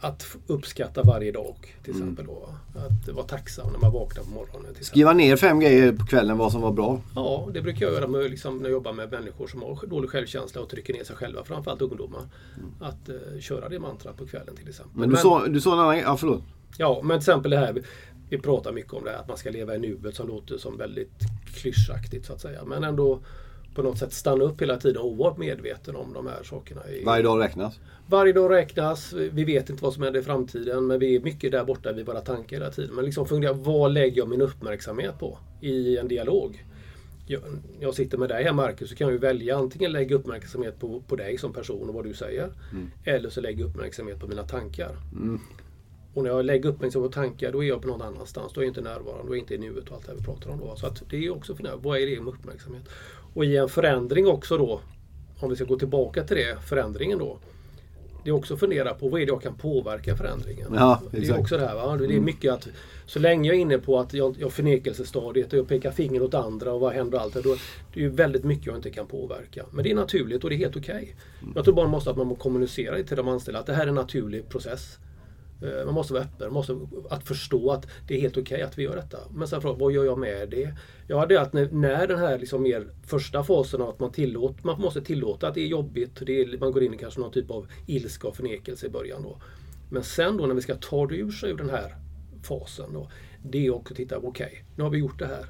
Speaker 2: att uppskatta varje dag till mm. exempel. Då. Att vara tacksam när man vaknar på morgonen.
Speaker 1: Skriva ner fem grejer på kvällen vad som var bra.
Speaker 2: Ja, det brukar jag göra med, liksom, när jag jobbar med människor som har dålig självkänsla och trycker ner sig själva. Framförallt ungdomar. Mm. Att uh, köra det mantrat på kvällen till exempel.
Speaker 1: Men du, men, sa, du sa en annan Ja, förlåt.
Speaker 2: Ja, men till exempel det här. Vi pratar mycket om det här att man ska leva i nuet som låter som väldigt klyschaktigt så att säga. Men ändå på något sätt stanna upp hela tiden och vara medveten om de här sakerna.
Speaker 1: Varje dag räknas?
Speaker 2: Varje dag räknas. Vi vet inte vad som händer i framtiden men vi är mycket där borta vid våra tankar hela tiden. Men liksom fundera, vad lägger jag min uppmärksamhet på i en dialog? Jag, jag sitter med dig här Marcus så kan jag välja antingen lägga uppmärksamhet på, på dig som person och vad du säger. Mm. Eller så lägger jag uppmärksamhet på mina tankar. Mm. Och när jag lägger uppmärksamhet på tankar då är jag på någon annanstans. Då är jag inte närvarande, då är jag inte i nuet och allt det vi pratar om. Då. Så att det är också för vad är det med uppmärksamhet? Och i en förändring också då, om vi ska gå tillbaka till det, förändringen då. Det är också att fundera på vad är det jag kan påverka förändringen.
Speaker 1: Ja,
Speaker 2: det är också det här. Va? Det är mm. mycket att så länge jag är inne på att jag, jag förnekelsestadiet och jag pekar finger åt andra och vad händer och allt det. Då, det är ju väldigt mycket jag inte kan påverka. Men det är naturligt och det är helt okej. Okay. Mm. Jag tror bara måste att man måste kommunicera till de anställda att det här är en naturlig process. Eh, man måste vara öppen, man måste att förstå att det är helt okej okay att vi gör detta. Men sen frågan, vad gör jag med det? Ja, det är att när, när den här liksom mer första fasen av att man tillåter, man måste tillåta att det är jobbigt, det är, man går in i kanske någon typ av ilska och förnekelse i början då. Men sen då när vi ska ta det ur sig ur den här fasen då, det är också att titta, okej, okay, nu har vi gjort det här.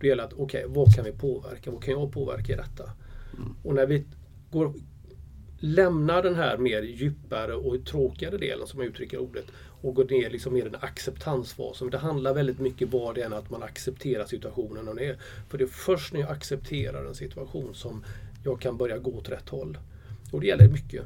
Speaker 2: Då gäller det att, okej, okay, vad kan vi påverka? Vad kan jag påverka i detta? Mm. Och när vi går lämnar den här mer djupare och tråkigare delen som jag uttrycker ordet och går ner liksom mer i den acceptansfasen. Det handlar väldigt mycket vad det är att man accepterar situationen och är. För det är först när jag accepterar en situation som jag kan börja gå åt rätt håll. Och det gäller mycket.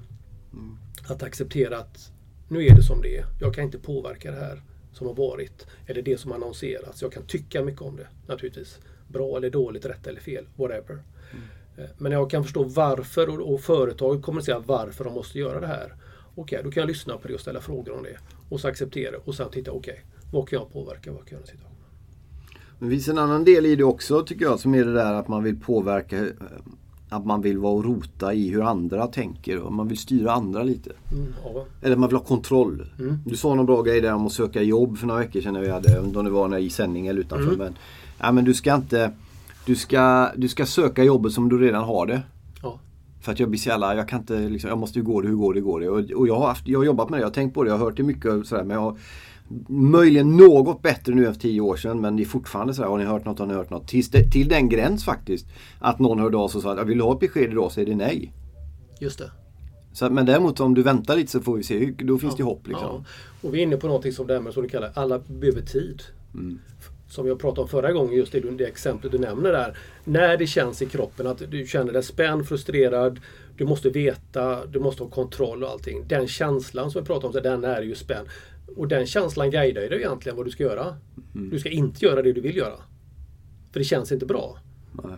Speaker 2: Mm. Att acceptera att nu är det som det är. Jag kan inte påverka det här som har varit. Eller det som annonserats. Jag kan tycka mycket om det naturligtvis. Bra eller dåligt, rätt eller fel, whatever. Mm. Eh, men jag kan förstå varför och, och företaget kommer att säga varför de måste göra det här. Okej, okay, då kan jag lyssna på det och ställa frågor om det. Och så acceptera och sen titta, okej, okay, vad kan jag påverka? Vad kan jag göra situationen?
Speaker 1: Men det finns en annan del i det också tycker jag som är det där att man vill påverka eh, att man vill vara och rota i hur andra tänker och man vill styra andra lite. Mm, ja. Eller man vill ha kontroll. Mm. Du sa någon bra grej där om att söka jobb för några veckor sedan när vi hade, om det var i sändning eller utanför. Mm. Men, ja, men du ska inte du ska, du ska söka jobbet som du redan har det. Ja. För att jag blir så jävla, jag kan inte, liksom, jag måste ju gå det, hur går det, hur går det? Och, och jag, har haft, jag har jobbat med det, jag har tänkt på det, jag har hört det mycket och sådär. Men jag har möjligen något bättre nu än för tio år sedan. Men det är fortfarande sådär, har ni hört något, har ni hört något? Tills till den gräns faktiskt. Att någon hörde av sig och sa att vill du ha ett besked idag så är det nej.
Speaker 2: Just det.
Speaker 1: Så, men däremot om du väntar lite så får vi se, då finns ja, det hopp. Liksom. Ja.
Speaker 2: Och vi är inne på någonting som det här med, som du kallar, alla behöver tid. Mm som jag pratade om förra gången, just det, det exemplet du nämner där. När det känns i kroppen att du känner dig spänd, frustrerad, du måste veta, du måste ha kontroll och allting. Den känslan som vi pratade om, den är ju spänd. Och den känslan guidar dig egentligen vad du ska göra. Mm. Du ska inte göra det du vill göra. För det känns inte bra. Nej.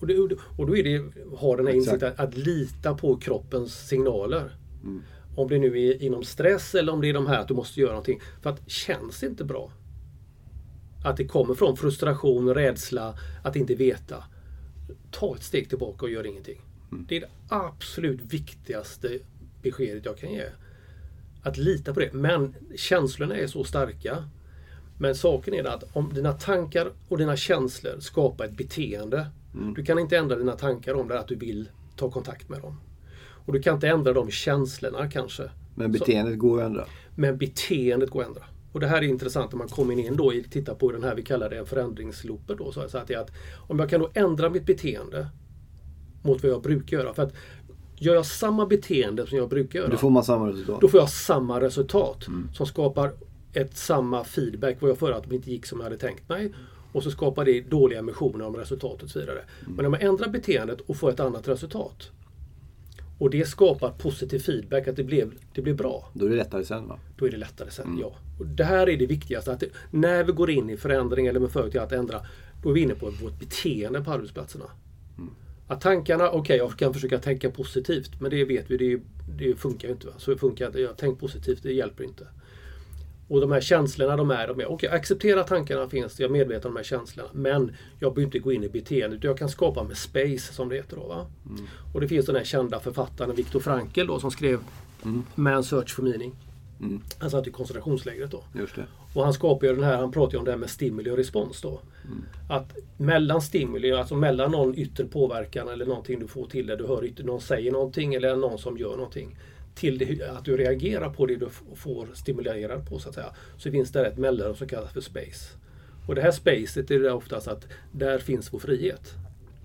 Speaker 2: Och, det, och då är det ha den här insikten att, att lita på kroppens signaler. Mm. Om det nu är inom stress eller om det är de här att du måste göra någonting. För att känns det inte bra, att det kommer från frustration, rädsla, att inte veta. Ta ett steg tillbaka och gör ingenting. Mm. Det är det absolut viktigaste beskedet jag kan ge. Att lita på det. Men känslorna är så starka. Men saken är att om dina tankar och dina känslor skapar ett beteende. Mm. Du kan inte ändra dina tankar om det att du vill ta kontakt med dem. Och du kan inte ändra de känslorna kanske.
Speaker 1: Men beteendet så, går att ändra?
Speaker 2: Men beteendet går att ändra. Och det här är intressant om man kommer in då och tittar på den här, vi kallar det en förändringslooper då. Så att, att om jag kan då ändra mitt beteende mot vad jag brukar göra. För att Gör jag samma beteende som jag brukar göra.
Speaker 1: Då får man samma resultat.
Speaker 2: Då får jag samma resultat. Mm. Som skapar ett samma feedback vad jag förra att det inte gick som jag hade tänkt mig. Och så skapar det dåliga emotioner om resultatet och så vidare. Mm. Men om jag ändrar beteendet och får ett annat resultat. Och det skapar positiv feedback, att det blev, det blev bra.
Speaker 1: Då är det lättare sen va?
Speaker 2: Då är det lättare sen, mm. ja. Och det här är det viktigaste. Att det, när vi går in i förändring eller med företag att ändra, då är vi inne på vårt beteende på arbetsplatserna. Mm. Att tankarna, okej okay, jag kan försöka tänka positivt, men det vet vi, det, det funkar ju inte. Va? Så det funkar inte. Jag tänk positivt, det hjälper inte. Och de här känslorna de är, de är okej, okay, acceptera tankarna finns, jag är medveten om de här känslorna. Men jag behöver inte gå in i beteendet, jag kan skapa med space som det heter. Då? Mm. Och det finns den här kända författaren Viktor Frankl då, som skrev mm. Man Search for Meaning. Mm. Han satt i koncentrationslägret då. Och han skapar ju den här, han pratar ju om det här med stimuli och respons då. Mm. Att mellan stimuli, alltså mellan någon yttre påverkan eller någonting du får till dig, du hör ytter, någon säger någonting eller någon som gör någonting. Till det, att du reagerar på det du får stimulerad på så att säga. Så finns det ett mellanrum som kallas för space. Och det här spacet är det oftast att där finns vår frihet.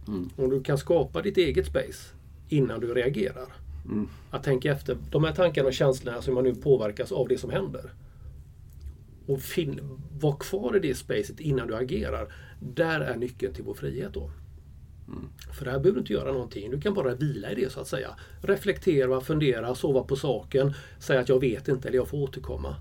Speaker 2: Mm. Om du kan skapa ditt eget space innan du reagerar Mm. Att tänka efter. De här tankarna och känslorna som man nu påverkas av det som händer. Och var kvar i det spacet innan du agerar. Där är nyckeln till vår frihet då. Mm. För här behöver du inte göra någonting. Du kan bara vila i det så att säga. Reflektera, fundera, sova på saken. Säga att jag vet inte eller jag får återkomma.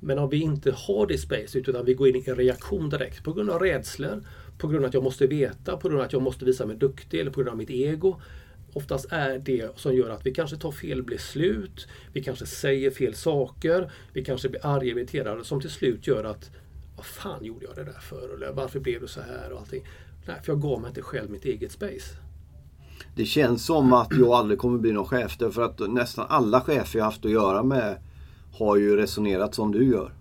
Speaker 2: Men om vi inte har det space, utan vi går in i en reaktion direkt på grund av rädslor, på grund av att jag måste veta, på grund av att jag måste visa mig duktig eller på grund av mitt ego oftast är det som gör att vi kanske tar fel beslut, vi kanske säger fel saker, vi kanske blir arga och irriterade som till slut gör att vad fan gjorde jag det där för? Eller varför blev det så här? och allting. Nej, för jag gav mig inte själv mitt eget space.
Speaker 1: Det känns som att jag aldrig kommer bli någon chef därför att nästan alla chefer jag haft att göra med har ju resonerat som du gör.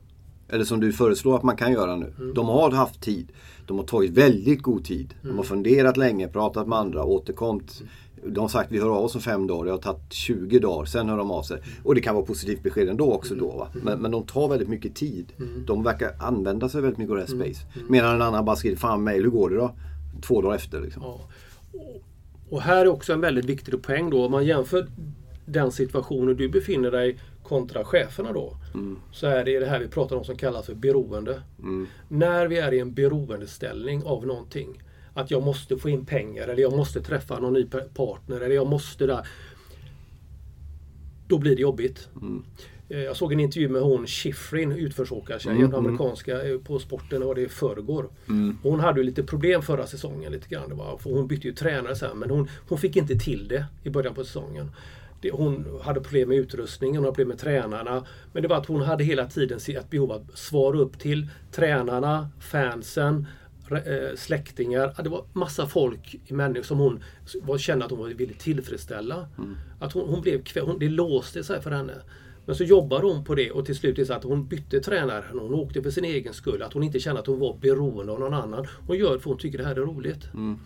Speaker 1: Eller som du föreslår att man kan göra nu. Mm. De har haft tid. De har tagit väldigt god tid. De har mm. funderat länge, pratat med andra, återkommit. Mm de har sagt vi hör av oss om fem dagar. Det har tagit 20 dagar, sen hör de av sig. Och det kan vara positivt besked ändå också då. Va? Men, men de tar väldigt mycket tid. De verkar använda sig väldigt mycket av det här space. Medan en annan bara skriver, fan mail, hur går det då? Två dagar efter liksom. Ja.
Speaker 2: Och här är också en väldigt viktig poäng då. Om man jämför den situationen du befinner dig kontra cheferna då. Mm. Så är det det här vi pratar om som kallas för beroende. Mm. När vi är i en beroendeställning av någonting att jag måste få in pengar eller jag måste träffa någon ny partner eller jag måste där. Då blir det jobbigt. Mm. Eh, jag såg en intervju med hon Schifrin, utförsåkartjejen, mm, mm, amerikanska, eh, på sporten, och det i förrgår. Mm. Hon hade lite problem förra säsongen lite grann. Det var, för hon bytte ju tränare sen men hon, hon fick inte till det i början på säsongen. Det, hon hade problem med utrustningen, hon hade problem med tränarna. Men det var att hon hade hela tiden ett behov att svara upp till tränarna, fansen, Eh, släktingar. Det var massa folk, människor som hon var, kände att hon ville tillfredsställa. Mm. Att hon, hon blev hon, Det låste sig för henne. Men så jobbade hon på det och till slut är så att hon bytte tränare. Hon åkte för sin egen skull. Att hon inte kände att hon var beroende av någon annan. Hon gör det för hon tycker det här är roligt. Mm.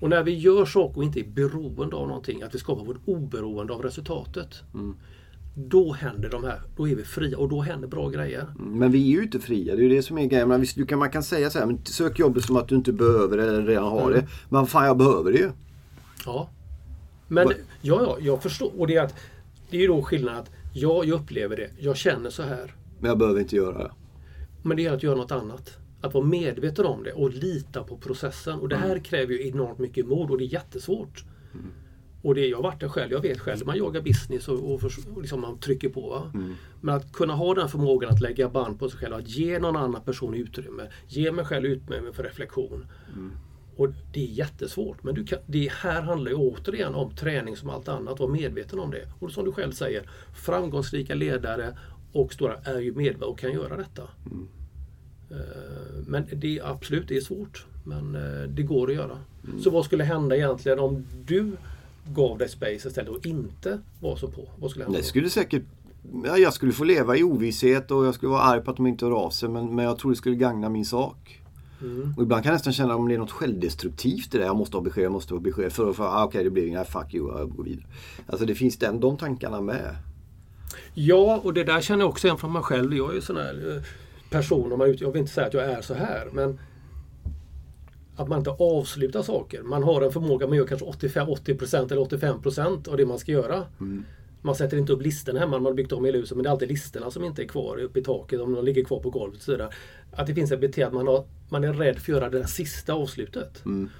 Speaker 2: Och när vi gör saker och inte är beroende av någonting, att vi skapar vårt oberoende av resultatet. Mm. Då händer de här, då är vi fria och då händer bra grejer.
Speaker 1: Men vi är ju inte fria, det är ju det som är grejen. Man, kan, man kan säga så här, men sök jobbet som att du inte behöver det eller redan har mm. det. Men fan, jag behöver det ju.
Speaker 2: Ja. Men, ja, ja, jag förstår. Och det är, att, det är ju då skillnaden att ja, jag upplever det, jag känner så här.
Speaker 1: Men jag behöver inte göra det.
Speaker 2: Men det är att göra något annat. Att vara medveten om det och lita på processen. Och det här mm. kräver ju enormt mycket mod och det är jättesvårt. Mm. Och det, jag har varit där själv, jag vet själv. Man jagar business och, och, och liksom man trycker på. Mm. Men att kunna ha den förmågan att lägga band på sig själv, att ge någon annan person utrymme. Ge mig själv utrymme för reflektion. Mm. Och Det är jättesvårt. Men kan, det här handlar ju återigen om träning som allt annat. Var medveten om det. Och som du själv säger, framgångsrika ledare och stora är ju medvetna och kan göra detta. Mm. Eh, men det är absolut, det är svårt. Men eh, det går att göra. Mm. Så vad skulle hända egentligen om du gav dig space istället och inte var så på? Vad skulle hända?
Speaker 1: Det skulle säkert ja, jag skulle få leva i ovisshet och jag skulle vara arg på att de inte hör av sig men, men jag tror det skulle gagna min sak. Mm. Och ibland kan jag nästan känna om det är något självdestruktivt i det. Jag måste ha besked, jag måste ha besked. För att, ah, okej okay, det blir inga, fuck you, jag går vidare. Alltså det finns den, de tankarna med.
Speaker 2: Ja, och det där känner jag också igen från mig själv. Jag är ju sån här eh, person, jag vill inte säga att jag är så här, men att man inte avslutar saker. Man har en förmåga, man gör kanske 85, 80% eller 85% av det man ska göra. Mm. Man sätter inte upp listorna hemma, man har byggt om hela huset, men det är alltid listorna som inte är kvar uppe i taket, om de ligger kvar på golvet. Och så vidare. Att det finns ett beteende, man, har, man är rädd för att göra det där sista avslutet. Mm.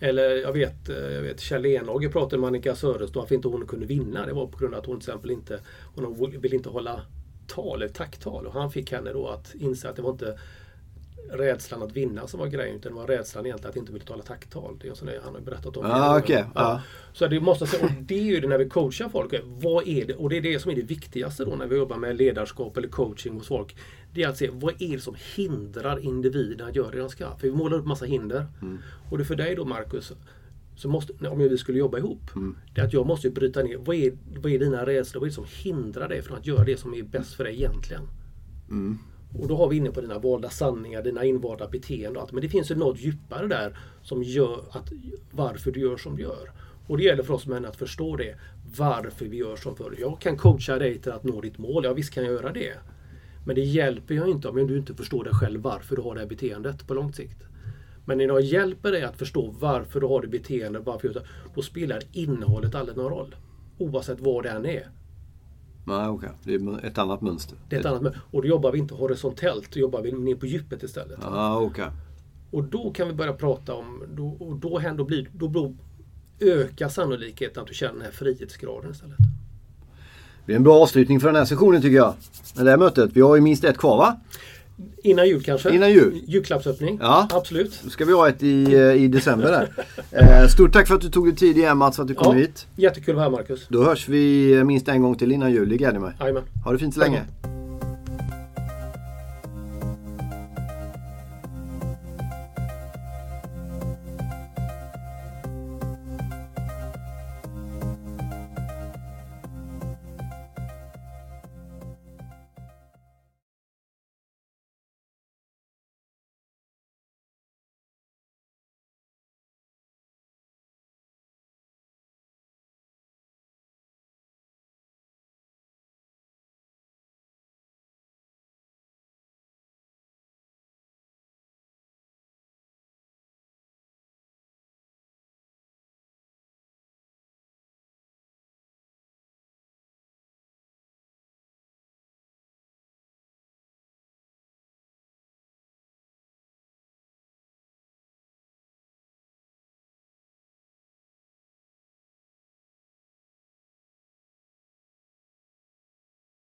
Speaker 2: Eller jag vet, eh, jag vet Kjell Enhage pratade med Annika Sörestad varför inte hon kunde vinna. Det var på grund av att hon till exempel inte hon ville inte hålla tal, tacktal. Och han fick henne då att inse att det var inte rädslan att vinna som var grejen. Utan det var rädslan egentligen att inte betala tacktal. Det är sån han har berättat om.
Speaker 1: Ah, okay.
Speaker 2: ja. Så det måste säga, och det är ju det när vi coachar folk. Vad är det? Och det är det som är det viktigaste då när vi jobbar med ledarskap eller coaching hos folk. Det är att se vad är det som hindrar individen att göra det de ska. För vi målar upp massa hinder.
Speaker 1: Mm.
Speaker 2: Och det är för dig då Marcus, så måste, om vi skulle jobba ihop. Det är att jag måste bryta ner, vad är, vad är dina rädslor? Vad är det som hindrar dig från att göra det som är bäst för dig egentligen? Och då har vi inne på dina valda sanningar, dina invalda beteenden. Att, men det finns ju något djupare där som gör att varför du gör som du gör. Och det gäller för oss män att förstå det. Varför vi gör som förr. Jag kan coacha dig till att nå ditt mål. Ja visst kan jag göra det. Men det hjälper ju inte om du inte förstår dig själv varför du har det här beteendet på lång sikt. Men när jag hjälper dig att förstå varför du har det beteendet, varför du då spelar innehållet aldrig någon roll. Oavsett vad det än är.
Speaker 1: Nej, okej. Det är ett annat mönster.
Speaker 2: Det är ett annat, och då jobbar vi inte horisontellt, då jobbar vi ner på djupet istället.
Speaker 1: Ja, okej.
Speaker 2: Och då kan vi börja prata om, då, och då, händer, blir, då ökar sannolikheten att du känner den här frihetsgraden istället.
Speaker 1: Det blir en bra avslutning för den här sessionen tycker jag. Det här mötet. Vi har ju minst ett kvar va?
Speaker 2: Innan jul kanske?
Speaker 1: Innan jul.
Speaker 2: Julklappsöppning?
Speaker 1: Ja.
Speaker 2: Absolut.
Speaker 1: Då ska vi ha ett i, eh, i december där. Eh, Stort tack för att du tog dig tid igen Mats, för att du kom
Speaker 2: Ja.
Speaker 1: hit.
Speaker 2: Jättekul att vara här Marcus.
Speaker 1: Då hörs vi minst en gång till innan jul. Det gläder mig.
Speaker 2: Jajamän.
Speaker 1: Ha det fint så länge.